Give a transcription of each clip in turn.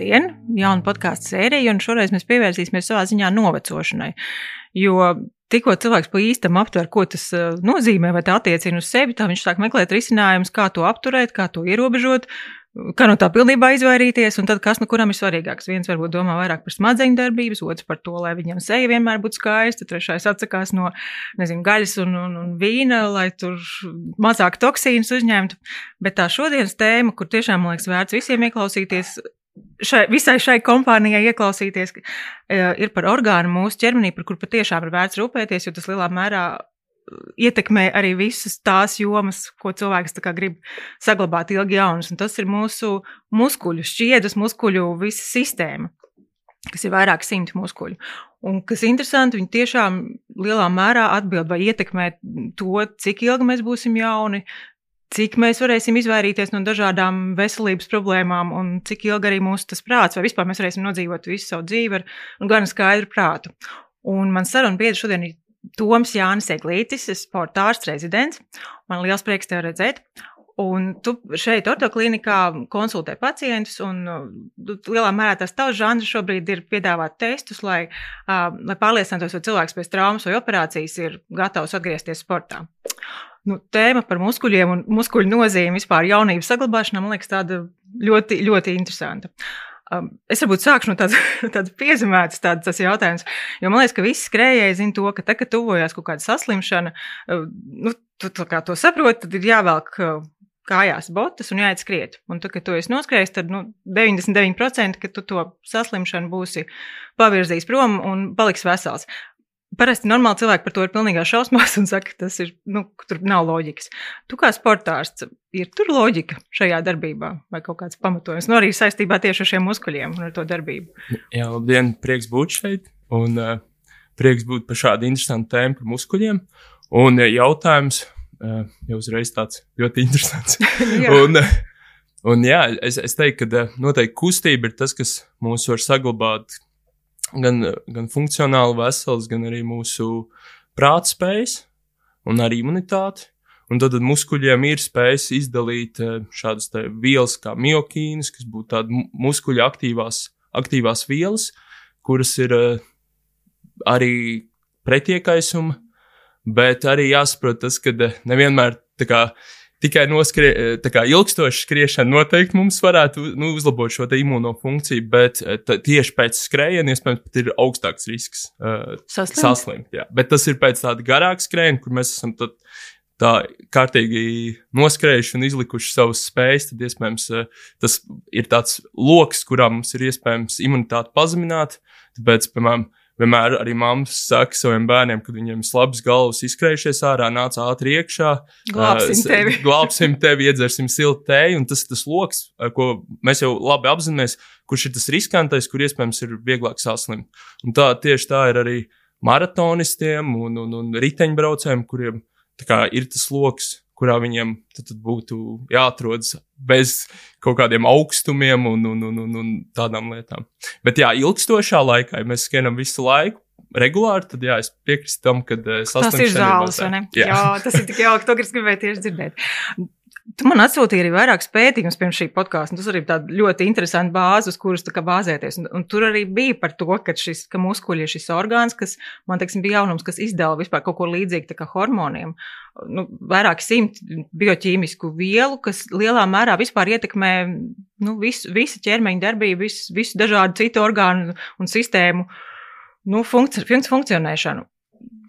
Labdien! Jauna podkāstu sērija, un šoreiz mēs pievērsīsimies savā ziņā novecošanai. Jo tikko cilvēks pa īstam aptver, ko tas eh, nozīmē, vai tā attiecina uz sevi, tā viņš sāk meklēt risinājumus, kā to apturēt, kā to ierobežot, kā no tā pilnībā izvairīties, un tad kas no kuram ir svarīgāks. Viens varbūt domā vairāk par smadzeņu darbības, otrs par to, lai viņam seja vienmēr būtu skaista, trešais atsakās no, nezinu, gaļas un, un, un vīna, lai tur mazāk toksīnus uzņemtu. Bet tā šodienas tēma, kur tiešām, man liekas, vērts visiem ieklausīties, šai, visai šai kompānijai ieklausīties, e, ir par orgānu mūsu ķermenī, par kur patiešām ir vērts rūpēties, jo tas lielā mērā ietekmē arī visas tās jomas, ko cilvēks grib saglabāt ilgi jaunas. Un tas ir mūsu muskuļu šķiedras, muskuļu visa sistēma, kas ir vairāk simti muskuļu. Un kas interesanti, viņi tiešām lielā mērā atbild vai ietekmē to, cik ilgi mēs būsim jauni, cik mēs varēsim izvairīties no dažādām veselības problēmām, un cik ilgi arī mūsu tas prāts, vai vispār mēs varēsim nodzīvot visu savu dzīvi ar gan skaidru prātu. Un man saruna biedra šodien ir Toms Jānis Eglītis, sporta ārsts rezidents. Man liels prieks tevi redzēt. Un tu šeit, ortoklinikā, konsultē pacientus, un nu, lielā mērā tas tavs žanrs šobrīd ir piedāvāt testus, lai, uh, lai pārliecinātos, vai cilvēks pēc traumas vai operācijas ir gatavs atgriezties sportā. Nu, tēma par muskuļiem un muskuļu nozīmi vispār jaunības saglabāšanā, man liekas, tāda ļoti, ļoti interesanta. Um, es varbūt sākšu no tādas, tādas piezemētas tādas jautājums, jo man liekas, ka visi skrējēji zina to, ka tagad, kad tuvojās kaut kāda saslimšana, uh, nu, tu kā to saproti, tad ir jāvelk uh, kājās botas un jāiet skriet. Un tad, kad tu esi noskrējis, tad nu, 99% ka tu to saslimšanu būsi pavirzījis prom un paliks vesels. Parasti normāli cilvēki par to ir pilnībā šausmās un saka, ka tas ir, nu, tur nav loģikas. Tu kā sportārs, ir tur loģika šajā darbībā vai kaut kāds pamatojums, nu arī saistībā tieši ar šiem muskuļiem un ar to darbību. Jā, labdien, prieks būt šeit un uh, prieks būt par šādu interesantu tēmu par muskuļiem. Un uh, jautājums uh, jau uzreiz tāds ļoti interesants. un, uh, un jā, es, es teiktu, ka uh, noteikti kustība ir tas, kas mūs var saglabāt gan, gan funkcionāli vesels, gan arī mūsu prātspējas un arī imunitāti. Un tad, tad muskuļiem ir spējas izdalīt eh, šādas vielas kā miokīnas, kas būtu tādas muskuļu aktīvās, aktīvās vielas, kuras ir eh, arī pretiekaisuma, bet arī jāsaprot tas, ka eh, nevienmēr tā kā tikai noskrie, eh, kā ilgstoša skriešana noteikti mums varētu nu, uzlabot šo imuno funkciju, bet eh, tieši pēc skrējiena iespējams pat ir augstāks risks uh, saslimt. saslimt jā. bet tas ir pēc tāda garāka skrējiena, kur mēs esam tad, tā kārtīgi noskrējuši un izlikuši savas spējas, tad iespējams tas ir tāds lokus, kurā mums ir iespējams imunitāti pazemināt. Tāpēc, piemēram, vienmēr arī mammas saka saviem bērniem, kad viņiem ir slabs galvas izskrējušies ārā, nāc ātri iekšā. Glābsim tevi. glābsim tevi, iedzersim siltu tēju, un tas ir tas lokus, ko mēs jau labi apzināmies, kurš ir tas riskantais, kur iespējams ir vieglāk saslimt. Un tā tieši tā ir arī maratonistiem un, un, un riteņbraucējiem, kuriem kā, ir tas lokus, kurā viņiem tad, tad būtu jāatrodas bez kaut kādiem augstumiem un, un, un, un, un tādām lietām. Bet, jā, ilgstošā laikā, ja mēs skrienam visu laiku, regulāri, tad jā, es piekrītu tam, ka uh, tas ir zāles? Jā. jā, tas ir tik jauki, to gribēju tieši dzirdēt. Tu man atsūtīji arī vairākus pētījumus pirms šī podkāsta. Tas arī bija ļoti interesants bāzes, uz kuras bāzēties. Un, un tur arī bija par to, ka, šis, ka muskuļi ir šis orgāns, kas man teiksim, bija jaunums, kas izdala vispār kaut ko līdzīgu hormoniem. Nu, vairāk simti bioķīmisku vielu, kas lielā mērā ietekmē nu, visu, visu ķermeņa darbību, visu, visu dažādu citu orgānu un sistēmu nu, funkci funkcionēšanu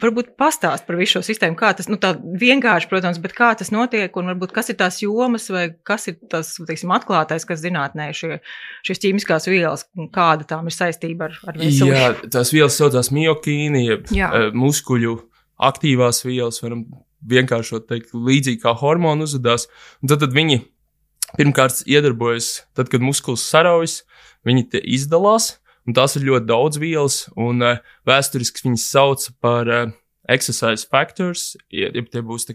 varbūt pastāst par visu šo sistēmu, kā tas, nu, tā vienkārši, protams, bet kā tas notiek, un varbūt kas ir tās jomas, vai kas ir tas, teiksim, atklātais, kas zinātnē šie, šīs ķīmiskās vielas, kāda tām ir saistība ar, ar veselību. Jā, tās vielas saucās miokīni, jeb uh, muskuļu aktīvās vielas, varam vienkāršot teikt, līdzīgi kā hormonu uzvedās, tad, tad viņi pirmkārt iedarbojas, tad, kad muskulis saraujas, viņi te izdalās, Un tās ir ļoti daudz vielas, un uh, vēsturiski viņas sauc par uh, exercise factors, ja tie būs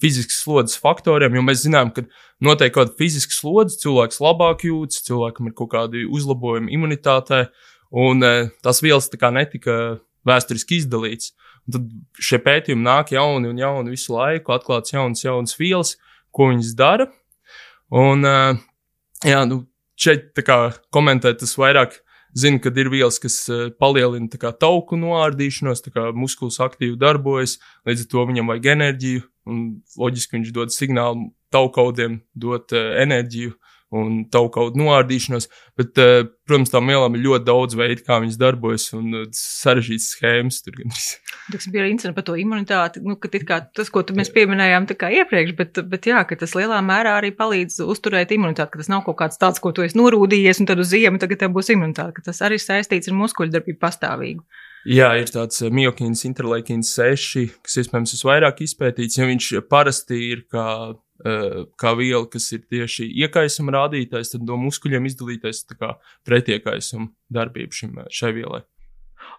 fizisks slodzes faktoriem, jo mēs zinām, ka noteikti kāda fiziska slodze cilvēks labāk jūtas, cilvēkam ir kaut kādi uzlabojumi imunitātē, un uh, tās vielas tā kā netika vēsturiski izdalīts. Un tad šie pētījumi nāk jauni un jauni visu laiku, atklāts jaunas, jaunas vielas, ko viņas dara. Un, uh, jā, nu, šeit kā, komentēt tas vairāk. Zinu, ka ir vielas, kas palielina kā, tauku noārdīšanos, kā muskulis aktīvi darbojas, līdz ar to viņam vajag enerģiju, un loģiski viņš dod signālu taukaudiem, dot uh, enerģiju, un tavu kaut kādu noārdīšanos. Bet, uh, protams, tām vielām ir ļoti daudz veidu, kā viņas darbojas, un uh, sarežģītas schēmas. Tur Tas bija interesanti par to imunitāti, nu, ka tas, ko mēs pieminējām iepriekš, bet, bet jā, tas lielā mērā arī palīdz uzturēt imunitāti, ka tas nav kaut kāds tāds, ko tu esi norūdījies, un tad uz ziemu tagad tev būs imunitāte, ka tas arī saistīts ar muskuļdarbību pastāvīgu. Jā, ir tāds miokīns, interleikīns 6, kas iespējams visvairāk izpētīts, ja viņš parasti ir kā Eh, kā viela, kas ir tieši iekaisuma rādītājs, tad no muskuļiem izdalītais pretiekaisuma darbība šim, eh, šai vielai.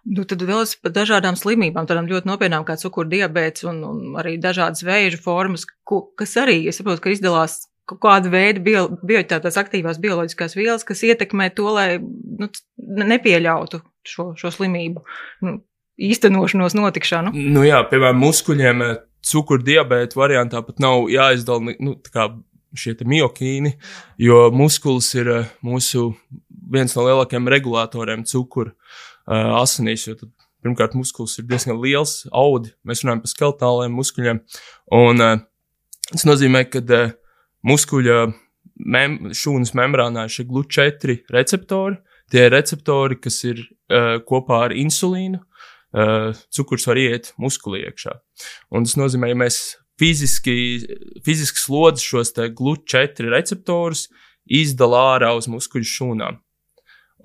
Nu, tad vēl par dažādām slimībām, tādām ļoti nopietnām kā cukurdibēts un, un arī dažādas vēža formas, ko, kas arī, es saprotu, ka izdalās kaut kāda veida bio, bioķētās aktīvās bioloģiskās vielas, kas ietekmē to, lai nu, nepieļautu šo, šo slimību nu, īstenošanos, notikšanu. Nu jā, piemēram, muskuļiem eh, cukurdiabēta variantā pat nav jāizdala nu, šie miokīni, jo muskulis ir eh, mūsu viens no lielākajiem regulatoriem cukuru uh, asinīs. Tad, pirmkārt, muskulis ir diezgan liels, audi. Mēs runājam par skeletāliem muskuļiem. Un, uh, tas nozīmē, ka uh, muskuļa mem šūnas membrānā ir šie GLUT4 receptori. Tie ir receptori, kas ir uh, kopā ar insulīnu uh, cukurs var iet muskulī iekšā. Un tas nozīmē, ja mēs fiziski, fiziski slodzi šos GLUT4 receptorus, izdala ārā uz muskuļu šūnām.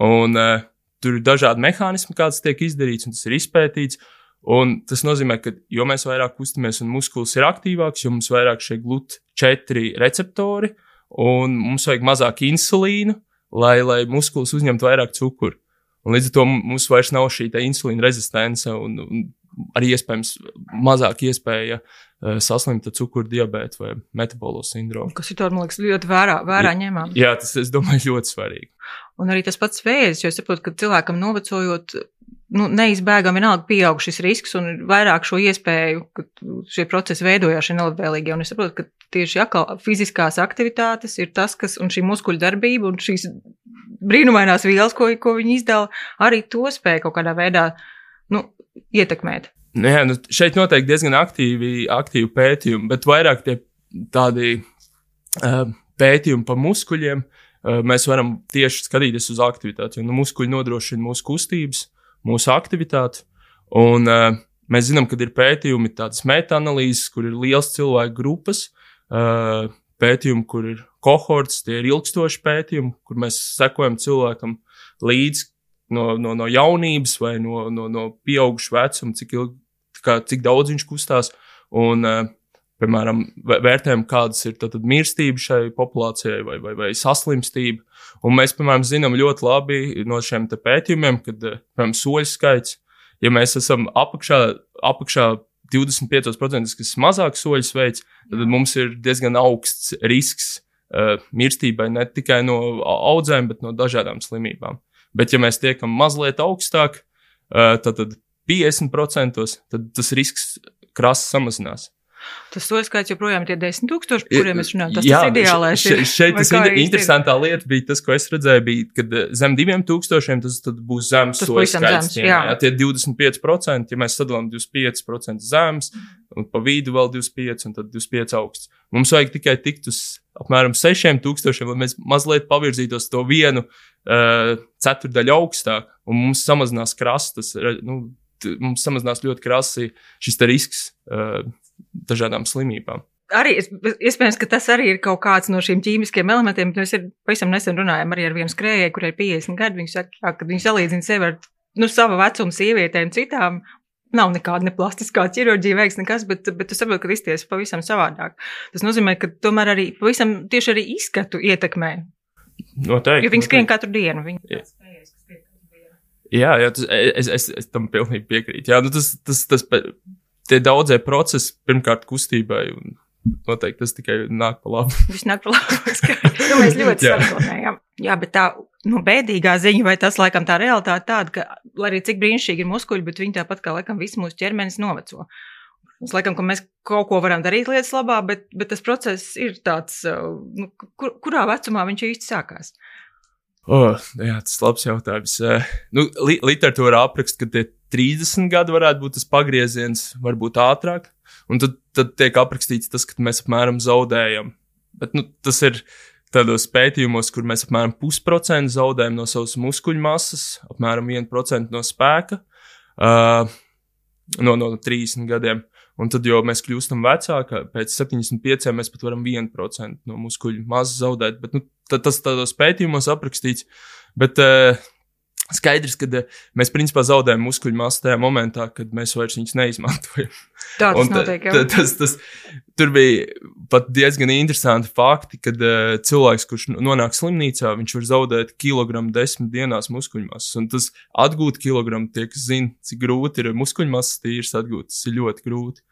Un uh, tur ir dažādi mehānismi, kāds tiek izdarīts, un tas ir izpētīts. Un tas nozīmē, ka jo mēs vairāk kustamies un muskulis ir aktīvāks, jo mums vairāk šie GLUT4 receptori, un mums vajag mazāk insulīnu, lai, lai muskulis uzņemtu vairāk cukuru. Un līdz ar to mums vairs nav šī insulīna rezistence un, un arī iespējams mazāk iespēja uh, saslimt ar cukuru diabētu vai metabolo sindromu. Kas ir tāds, man liekas, ļoti vērā, vērā ņemam. Jā, tas, es domāju, ļoti svarīgi. Un arī tas pats vēzis, jo es saprotu, ka cilvēkam novecojot, nu, neizbēgami vienalga pieaug šis risks un ir vairāk šo iespēju, ka šie procesi veidojās šie nelabvēlīgie. Un es saprotu, ka tieši atkal fiziskās aktivitātes ir tas, kas un šī muskuļu darbība un šīs brīnumainās vielas, ko, ko viņi izdala, arī to spēja kaut kādā veidā nu, ietekmēt. Nu, jā, nu, šeit noteikti diezgan aktīvi, aktīvi pētījumi, bet vairāk tie tādi uh, pētījumi par muskuļiem. Uh, mēs varam tieši skatīties uz aktivitāti, jo nu, muskuļi nodrošina mūsu kustības, mūsu aktivitāti. Un, uh, mēs zinām, ka ir pētījumi, tādas meta-analīzes, kur ir liels cilvēku grupas, uh, pētījumi, kur ir kohorts, tie ir ilgstoši pētījumi, kur mēs sekojam cilvēkam līdzi no, no, no jaunības vai no, no, no pieauguša vecuma, cik, ilgi, kā, cik daudz viņš kustās. Un, uh, piemēram, vērtējam, kādas ir tad, mirstība šai populācijai vai, vai, vai saslimstība. Un mēs, piemēram, zinām ļoti labi no šiem pētījumiem, kad, piemēram, soļu skaits, ja mēs esam apakšā, apakšā 25%, kas mazāk soļus veids, tad mums ir diezgan augsts risks uh, mirstībai ne tikai no audzēm, bet no dažādām slimībām. Bet, ja mēs tiekam mazliet augstāk, uh, tad, tad 50% tad tas risks krasi samazinās. Tas soļu skaits joprojām ir 10 tūkstoši, par kuriem mēs runājam. Tas jā, ir ideālais. Še, šeit tas inter, interesantā lieta bija tas, ko es redzēju, bija, kad eh, zem 2000 tas būs zems soļu skaits. Zems, jā. jā, tie 25%, ja mēs sadalām 25% zems, un pa vidu vēl 25, un tad 25 augsts. Mums vajag tikai tikt uz apmēram 6000, lai mēs mazliet pavirzītos to vienu uh, ceturdaļu augstāk, un mums samazinās krastas, nu, mums samazinās ļoti krasi šis risks. Uh, dažādām slimībām. Arī iespējams, ka tas arī ir kaut kāds no šiem ķīmiskiem elementiem. Mēs pavisam nesen runājām arī ar vienu skrējēju, kurai ir 50 gadi. Viņš saka, ka viņš salīdzina sevi ar nu, savu vecumu sievietēm, citām. Nav nekāda ne plastiskā ķirurģija veiks nekas, bet, bet tu saproti, ka izties pavisam savādāk. Tas nozīmē, ka tomēr arī pavisam tieši arī izskatu ietekmē. Noteikti. Jo viņi skrien katru dienu. Viņi... Jā, jā tas, es, es, es tam pilnīgi piekrītu. Jā, nu tas, tas, tas, tie daudzie procesi, pirmkārt, kustībai. Un... Noteikti tas tikai nāk pa labi. Viņš nāk pa labi. nu, mēs ļoti saprotam. Jā, bet tā nu, bēdīgā ziņa, vai tas laikam tā realitāte tāda, ka, lai arī cik brīnišķīgi ir muskuļi, bet viņi tāpat kā laikam viss mūsu ķermenis noveco. Mums laikam, ka mēs kaut ko varam darīt lietas labā, bet, bet tas process ir tāds, uh, nu, kur, kurā vecumā viņš īsti sākās. Oh, jā, tas ir labs jautājums. Uh, nu, li literatūra apraksta, ka tie 30 gadi varētu būt tas pagrieziens, varbūt ātrāk. Un tad, tad tiek aprakstīts tas, ka mēs apmēram zaudējam. Bet nu, tas ir tādos pētījumos, kur mēs apmēram pusprocentu zaudējam no savas muskuļu masas, apmēram 1% no spēka uh, no, no 30 gadiem. Un tad, jo mēs kļūstam vecāki, pēc 75 mēs pat varam 1% no muskuļu masas zaudēt. Bet, nu, tas tādos pētījumos aprakstīts. Bet uh, skaidrs, ka uh, mēs principā zaudējam muskuļu masu tajā momentā, kad mēs vairs viņus neizmantojam. Tā tas notiek. Jā. Tas, tas, tur bija pat diezgan interesanti fakti, kad uh, cilvēks, kurš nonāk slimnīcā, viņš var zaudēt kilogramu desmit dienās muskuļmasas. Un tas atgūt kilogramu, tie, kas zina, cik grūti ir muskuļmasas tīras atgūt, tas ir ļoti grūti.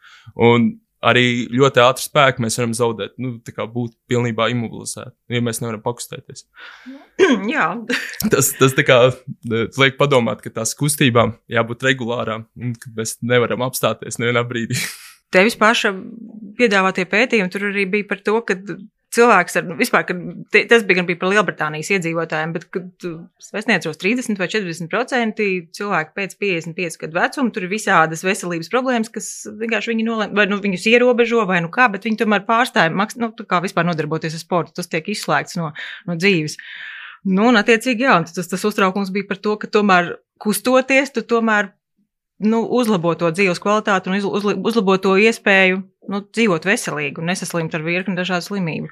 Un arī ļoti ātri spēku mēs varam zaudēt, nu, tā kā būt pilnībā imobilizēti, ja mēs nevaram pakustēties. Jā. tas, tas kā liek padomāt, ka tās kustībām jābūt regulārām, un ka mēs nevaram apstāties nevienā brīdī. Tevis paša piedāvātie pētījumi tur arī bija par to, ka cilvēks ar, nu, vispār, ka te, tas bija gan bija par Lielbritānijas iedzīvotājiem, bet, kad es neatceros 30 vai 40% cilvēku pēc 55 gadu vecuma, tur ir visādas veselības problēmas, kas vienkārši viņi nolēma, vai nu viņus ierobežo, vai nu kā, bet viņi tomēr pārstāja, maks, nu, kā vispār nodarboties ar sportu, tas tiek izslēgts no, no dzīves. Nu, un attiecīgi, jā, un tas, tas uztraukums bija par to, ka tomēr kustoties, tu tomēr nu, uzlabo to dzīves kvalitāti un uzla, uzlabo to iespēju nu, dzīvot veselīgi un nesaslimt ar virkni dažādu slimību.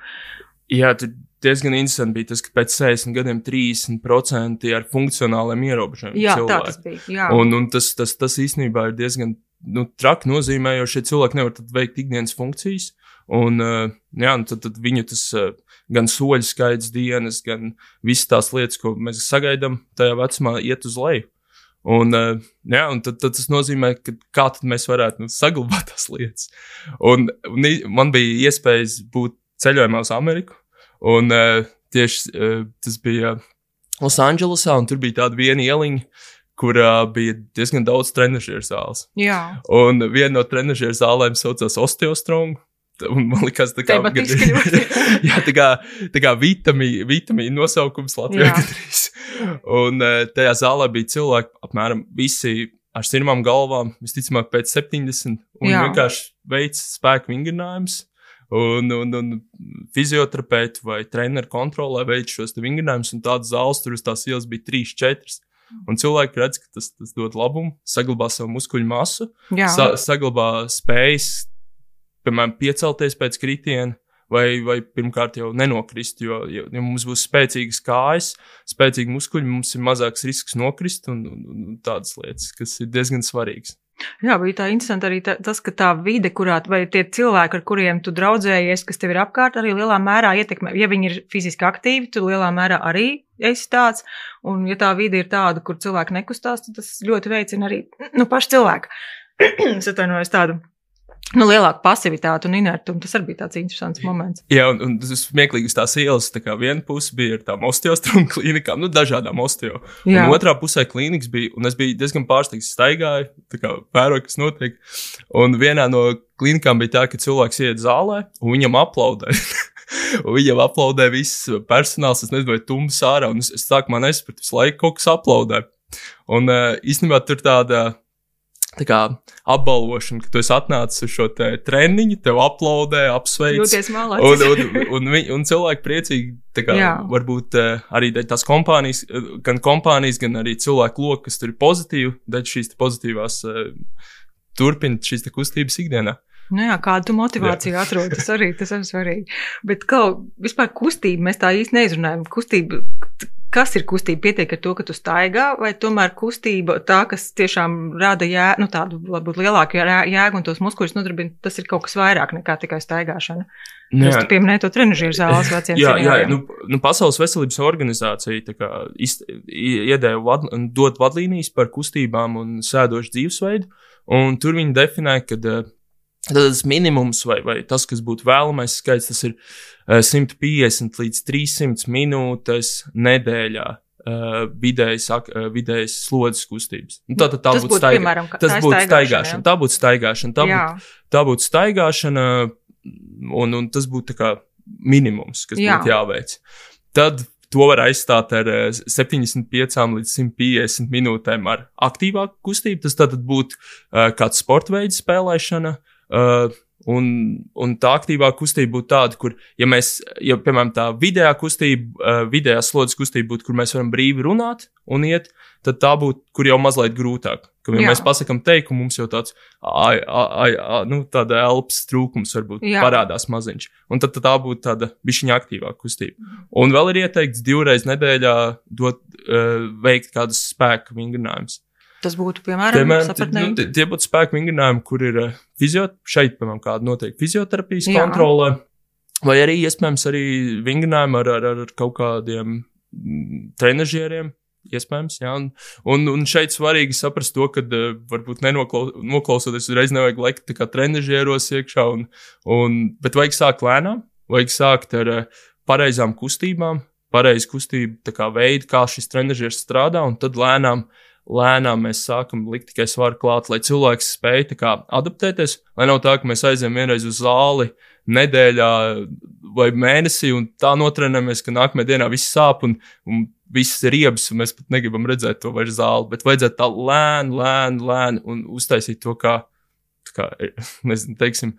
Jā, tur diezgan interesanti bija tas, ka pēc 60 gadiem 30% ar funkcionāliem ierobežojumiem. Jā, cilvēki. tā tas bija. Jā. Un, un tas, tas, tas īstenībā ir diezgan nu, traki nozīmē, jo šie cilvēki nevar veikt ikdienas funkcijas. Un, uh, jā, un tad, tad viņu tas uh, gan soļu skaits dienas, gan visas tās lietas, ko mēs sagaidām tajā vecumā, iet uz leju. Un, uh, jā, un tad, tad tas nozīmē, ka kā tad mēs varētu nu, saglabāt tās lietas. Un, un man bija iespējas būt ceļojumā uz Ameriku, un uh, tieši uh, tas bija Losandželosā, un tur bija tāda viena ieliņa, kur uh, bija diezgan daudz trenižera zāles. Jā. Un viena no trenižera zālēm saucās Osteostrong. Un man liekas, tā kā, gad, jā, tā kā, tā kā vitamīna, vitamīna nosaukums Latvijā gandrīz. Un uh, tajā zālē bija cilvēki, apmēram visi ar sirmām galvām, visticamāk pēc 70, un jā. vienkārši veids spēku vingrinājumus. Un, un, un fizioterapeiti vai treneru kontrolē veids šos vingrinājumus, un tādas zāles tur uz tās ielas bija 3, 4. Un cilvēki redz, ka tas, tas dod labumu, saglabā savu muskuļu masu, sa saglabā spējas piemēram, piecelties pēc kritiena, vai, vai pirmkārt jau nenokrist. Jo, jo, ja mums būs spēcīgas kājas, spēcīgi muskuļi, mums ir mazāks risks nokrist un, un, un tādas lietas, kas ir diezgan svarīgas. Jā, bija tā interesanti arī tā, tas, ka tā vide, kurā vai tie cilvēki, ar kuriem tu draudzējies, kas tev ir apkārt, arī lielā mērā ietekmē. Ja viņi ir fiziski aktīvi, tu lielā mērā arī esi tāds. Un, ja tā vide ir tāda, kur cilvēki nekustās, tad tas ļoti veicina arī nu, pašu cilvēku. es atvainojos tādu nu, lielāka pasivitāte un inertuma. Tas arī bija tāds interesants moments. Jā, un, un tas smieklīgi uz tās ielas. Tā kā viena puse bija ar tām osteostrūmu klīnikām, nu, dažādām osteo. Jā. Un otrā pusē klīnikas bija, un es biju diezgan pārsteigts, staigāju, tā kā vēroju, kas notiek. Un vienā no klīnikām bija tā, ka cilvēks iet zālē un viņam aplaudē. un viņam aplaudē viss personāls, es nezinu, vai tums ārā, un es, es sākumā nesapratu, visu laiku kaut kas aplaudē. Un uh, īstenībā tur tāda tā kā apbalvošana, ka tu esi atnācis uz šo treniņu, tev aplaudē, apsveic. Jūties malācis. un, un, un, un, un cilvēki priecīgi, tā kā Jā. varbūt uh, arī tās kompānijas, gan kompānijas, gan arī cilvēku loku, kas tur ir pozitīvi, daļa šīs pozitīvās uh, turpina šīs kustības ikdienā. Nu jā, kādu motivāciju jā. atrod, tas arī tas ir svarīgi. Bet kā vispār kustība, mēs tā īsti neizrunājam. Kustība, Kas ir kustība? Pietiek ar to, ka tu staigā, vai tomēr kustība, tā, kas tiešām rada jē, nu, tādu varbūt lielāku jēgu un tos muskuļus nodarbina, tas ir kaut kas vairāk nekā tikai staigāšana. Nu, jā, tu pieminēji to trenižieru zāles veciem jā, jā, nu, nu, Pasaules veselības organizācija kā, izt, iedēja vad, dot vadlīnijas par kustībām un sēdošu dzīvesveidu, un tur viņi definē, ka Tad tas minimums, vai, vai tas, kas būtu vēlamais skaits, tas ir uh, 150 līdz 300 minūtes nedēļā. Uh, vidējas, uh, vidējas slodzes kustības. Nu, tā, tā, tā būtu būt, piemēram, tas būtu staigāšana. Tā būtu staigāšana. Tā būtu, tā būtu staigāšana, un, un tas būtu minimums, kas jā. būtu jāveic. Tad to var aizstāt ar 75 līdz 150 minūtēm ar aktīvāku kustību. Tas tad būtu uh, kāds sporta veids spēlēšana. Uh, Un, un tā aktīvā kustība būtu tāda, kur, ja mēs, ja, piemēram, tā vidējā kustība, vidējā slodzes kustība būtu, kur mēs varam brīvi runāt un iet, tad tā būtu, kur jau mazliet grūtāk. Kad ja mēs pasakām teikumu, mums jau tāds, nu, tāda elpas trūkums varbūt Jā. parādās maziņš. Un tad, tad tā būtu tāda bišķiņa aktīvāka kustība. Un vēl ir ieteikts divreiz nedēļā dot, uh, veikt kādus spēku vingrinājumus. Tas būtu, piemēram, piemēram nu, tie, tie būtu spēku vingrinājumi, kur ir uh, fizio, šeit, piemēram, kāda notiek fizioterapijas Jā. kontrole, vai arī, iespējams, arī vingrinājumi ar, ar, ar kaut kādiem mm, trenažieriem, Iespējams, jā. Un, un, un šeit svarīgi saprast to, ka uh, varbūt nenoklausoties uzreiz nevajag lekt tā kā trenižieros iekšā, un, un, bet vajag sākt lēnām, vajag sākt ar uh, pareizām kustībām, pareizu kustību kā veidu, kā šis trenižieris strādā, un tad lēnām, lēnām mēs sākam likt tikai svaru klāt, lai cilvēks spēj kā, adaptēties, lai nav tā, ka mēs aizējām vienreiz uz zāli nedēļā vai mēnesī, un tā notrenējamies, ka nākamajā dienā viss sāp, un, un viss ir riebs, un mēs pat negribam redzēt to vairs zāli, bet vajadzētu tā lēni, lēni, lēni un uztaisīt to kā, kā nezinu, teiksim,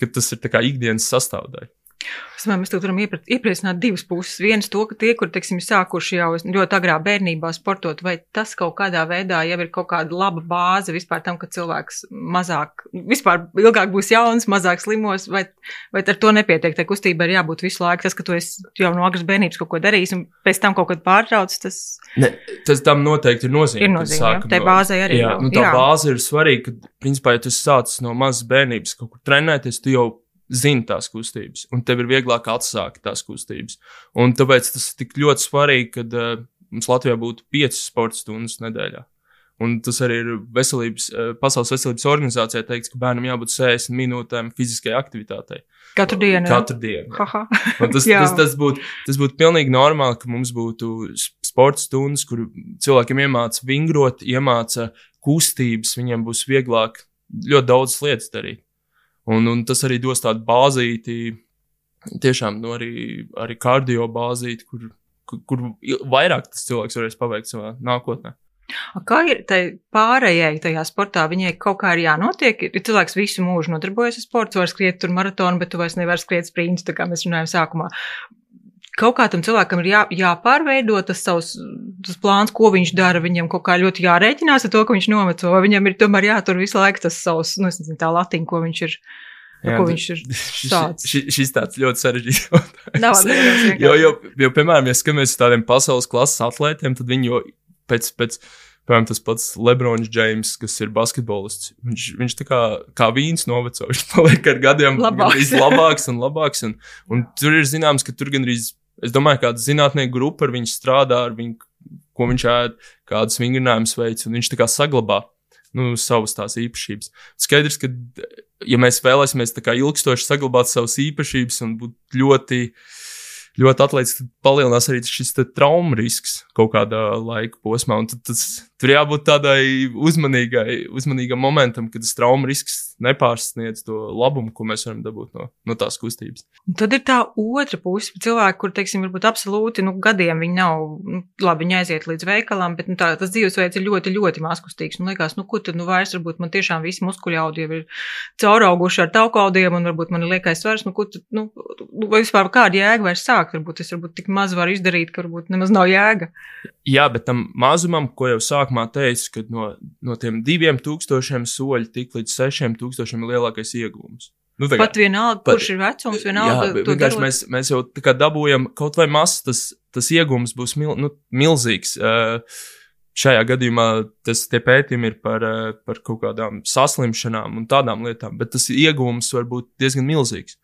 ka tas ir ikdienas sastāvdaļa. Es domāju, mēs varam iepriecināt divas puses. Viens to, ka tie, kur, teiksim, sākuši jau ļoti agrā bērnībā sportot, vai tas kaut kādā veidā jau ir kaut kāda laba bāze vispār tam, ka cilvēks mazāk, vispār ilgāk būs jauns, mazāk slimos, vai, vai ar to nepietiek. Tā kustība ir jābūt visu laiku. Tas, ka tu jau no agras bērnības kaut ko darījis un pēc tam kaut kad pārtrauc, tas. Ne, tas tam noteikti ir nozīme. Ir nozīme, jā, tā bāze arī. Jā, nu, tā jā. bāze ir svarīga, ka, principā, ja tu sāc no mazas bērnības kaut kur trenēties, tu jau zini tās kustības, un tev ir vieglāk atsākt tās kustības. Un tāpēc tas ir tik ļoti svarīgi, kad uh, mums Latvijā būtu 5 sporta stundas nedēļā. Un tas arī ir veselības, uh, Pasaules veselības organizācijā teikts, ka bērnam jābūt 60 minūtēm fiziskai aktivitātei. Katru dienu. Katru dienu. tas, tas, tas būtu būt pilnīgi normāli, ka mums būtu sporta stundas, kur cilvēkiem iemāca vingrot, iemāca kustības, viņiem būs vieglāk ļoti daudz lietas darīt. Un, un tas arī dos tādu bāzīti, tiešām nu, arī, arī kardio bāzīti, kur, kur, kur vairāk tas cilvēks varēs paveikt savā nākotnē. Kā ir tai pārējai tajā sportā? Viņai kaut kā ir jānotiek. Ir cilvēks visu mūžu nodarbojas ar sportu, var skriet tur maratonu, bet tu vairs nevari skriet sprintu, tā kā mēs runājam sākumā kaut kā tam cilvēkam ir jā, jāpārveido tas savs tas plāns, ko viņš dara. Viņam kaut kā ļoti jārēķinās ar to, ka viņš noveco, vai viņam ir tomēr jātur visu laiku tas savs, nu, nezinu, tā latiņa, ko viņš ir. Jā, ko viņš ir tāds. Šis, šis tāds ļoti sarežģīts jautājums. jo, jo, jo, piemēram, ja skatāmies uz tādiem pasaules klases atlētiem, tad viņi jau pēc, pēc piemēram, tas pats Lebrons Džeims, kas ir basketbolists, viņš, viņš tā kā, kā vīns noveco, viņš paliek ar gadiem labāks, labāks un labāks. Un, un tur ir zināms, ka tur gandrīz Es domāju, kāda zinātnieku grupa ar viņu strādā, ar viņu, ko viņš ēd, kādas vingrinājumus veids, un viņš tā kā saglabā nu, savas tās īpašības. Skaidrs, ka, ja mēs vēlēsimies ilgstoši saglabāt savas īpašības un būt ļoti ļoti atlaists, tad palielinās arī šis traumu risks kaut kādā laika posmā. Tad tas, tur jābūt tādai uzmanīgai, uzmanīgam momentam, kad tas traumu risks nepārsniedz to labumu, ko mēs varam dabūt no, no tās kustības. Un tad ir tā otra puse. Cilvēki, kur, teiksim, varbūt absolūti nu, gadiem viņi nav, nu, labi, viņi aiziet līdz veikalam, bet nu, tā, tas dzīvesveids ir ļoti, ļoti mazkustīgs. Man liekas, nu, ko tad nu, vairs varbūt man tiešām visi muskuļaudi ir caurauguši ar taukaudiem, un varbūt man ir liekais svars, nu, ko tad, nu, vai vispār kāda jēga vairs sākt? Varbūt es varbūt tik maz varu izdarīt, ka varbūt nemaz nav jēga. Jā, bet tam mazumam, ko jau sākumā teicu, kad no, no tiem diviem tūkstošiem soļu tik līdz sešiem tūkstošiem ir lielākais iegūms. Nu, tagad, pat vienalga, pat, kurš ir vecums, vienalga. Jā, vienkārši mēs, mēs jau tā kā dabūjam kaut vai maz, tas, tas iegūms būs mil, nu, milzīgs. Uh, šajā gadījumā tas pētījumi ir par, par kaut kādām saslimšanām un tādām lietām, bet tas iegūms var būt diezgan milzīgs.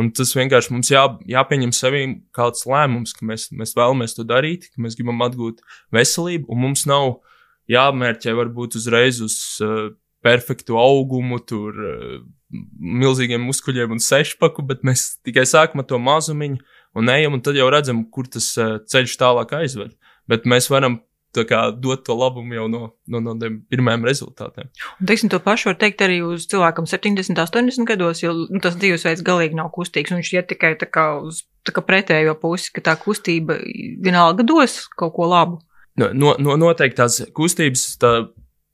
Un tas vienkārši mums jā, jāpieņem sevī kāds lēmums, ka mēs, mēs vēlamies to darīt, ka mēs gribam atgūt veselību, un mums nav jāmērķē varbūt uzreiz uz uh, perfektu augumu, tur uh, milzīgiem muskuļiem un sešpaku, bet mēs tikai sākam ar to mazumiņu un ejam, un tad jau redzam, kur tas uh, ceļš tālāk aizved. Bet mēs varam kā, dot to labumu jau no, no, no pirmajiem rezultātiem. Un, teiksim, to pašu var teikt arī uz cilvēkam 70, 80 gados, jo nu, tas dzīvesveids galīgi nav kustīgs. Viņš iet tikai tā kā uz tā kā pretējo pusi, ka tā kustība vienalga dos kaut ko labu. No, no, no noteikti tās kustības tā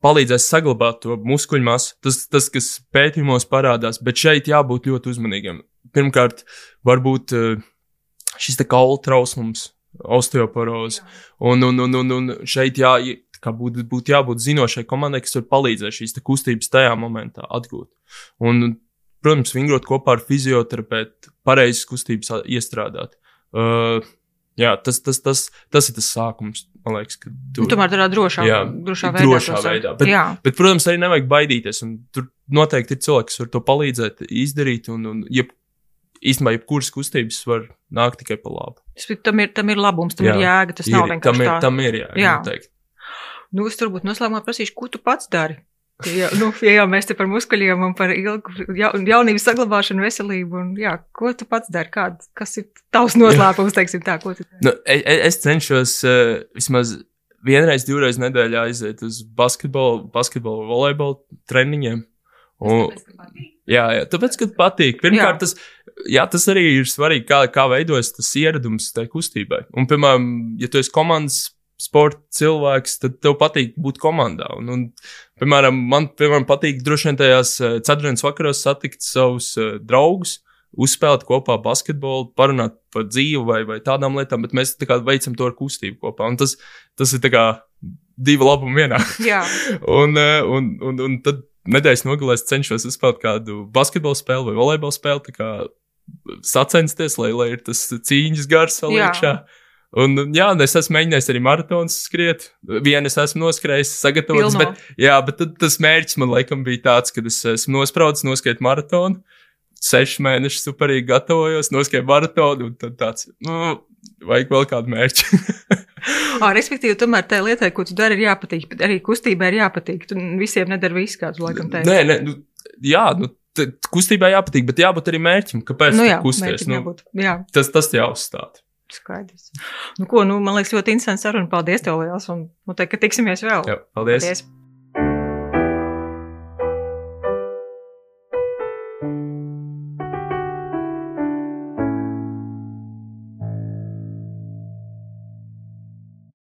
palīdzēs saglabāt to muskuļu masu. Tas, tas, kas pētījumos parādās, bet šeit jābūt ļoti uzmanīgiem. Pirmkārt, varbūt eh, šis kaula trausls osteoporozi. Un, un, un, un, un šeit jā, būtu būt jābūt zinošai komandai, kas var palīdzēt šīs kustības tajā momentā atgūt. Un, protams, vingrot kopā ar fizioterapeitu, pareizas kustības iestrādāt. Uh, jā, tas, tas, tas, tas ir tas sākums. Man liekas, ka tur nu, tomēr tādā drošā, jā, drošā veidā. Drošā veidā. Bet, jā. bet, protams, arī nevajag baidīties. Tur noteikti ir cilvēki, kas var to palīdzēt izdarīt. Un, un jeb, īstenībā jebkuras kustības var nākt tikai pa labu. Tam ir, tam ir labums, tam jā, ir jēga. Tas ir, nav vienkārši tam ir, tā. Tam ir jēga, jā. noteikti. Nu, es turbūt noslēgumā prasīšu, ko tu pats dari. Ja, nu, ja jau mēs te par muskuļiem un par ilgu ja, jaunības saglabāšanu, veselību, un jā, ko tu pats dari? Kād, kas ir tavs noslēpums, teiksim tā, ko tu dari? Nu, es, es cenšos uh, vismaz vienreiz, divreiz nedēļā aiziet uz basketbolu, basketbolu, volejbolu treniņiem. Un, jā, jā, tāpēc, ka patīk. Pirmkārt, jā. tas, jā, tas arī ir svarīgi, kā, kā veidojas tas ieradums tai kustībai. Un, piemēram, ja tu esi komandas sporta cilvēks, tad tev patīk būt komandā. Un, un, piemēram, man piemēram, patīk droši vien tajās eh, ceturtdienas vakaros satikt savus uh, draugus. Uzspēlēt kopā basketbolu, parunāt par dzīvi vai, vai tādām lietām, bet mēs kā, veicam to ar kustību kopā. Un tas, tas ir divi labumi vienā. un, eh, un, un, un tad nedēļas nogalēs cenšos uzspēlēt kādu basketbalu spēli vai volejbola spēli, kā sacensties, lai, lai ir tas cīņas gars vēl iekšā. Un, jā, es esmu mēģinājis arī maratonu skriet. Vienu es esmu noskrējis, sagatavots. Pilno. Bet, jā, bet tas mērķis man laikam bija tāds, ka es esmu nospraudis noskriet maratonu. Sešu mēnešu superīgi gatavojos, noskrēju maratonu, un tad tāds, nu, vajag vēl kādu mērķi. oh, respektīvi, tomēr tā lietai, ko tu dari, ir jāpatīk. Arī kustībai ir jāpatīk. Tu visiem nedari visu, kā tu laikam teici. Nē, nē, nu, jā, nu, kustībai jāpatīk, bet jābūt arī mērķim. Kāpēc? Nu, jā, kusties? Nu, jābūt, jā. Tas, tas jāuzstāda. Skaidrs. Nu, ko, nu, man liekas, ļoti interesanti saruna. Paldies, tev liels. Un nu, ka tiksimies vēl. Jā, paldies. paldies.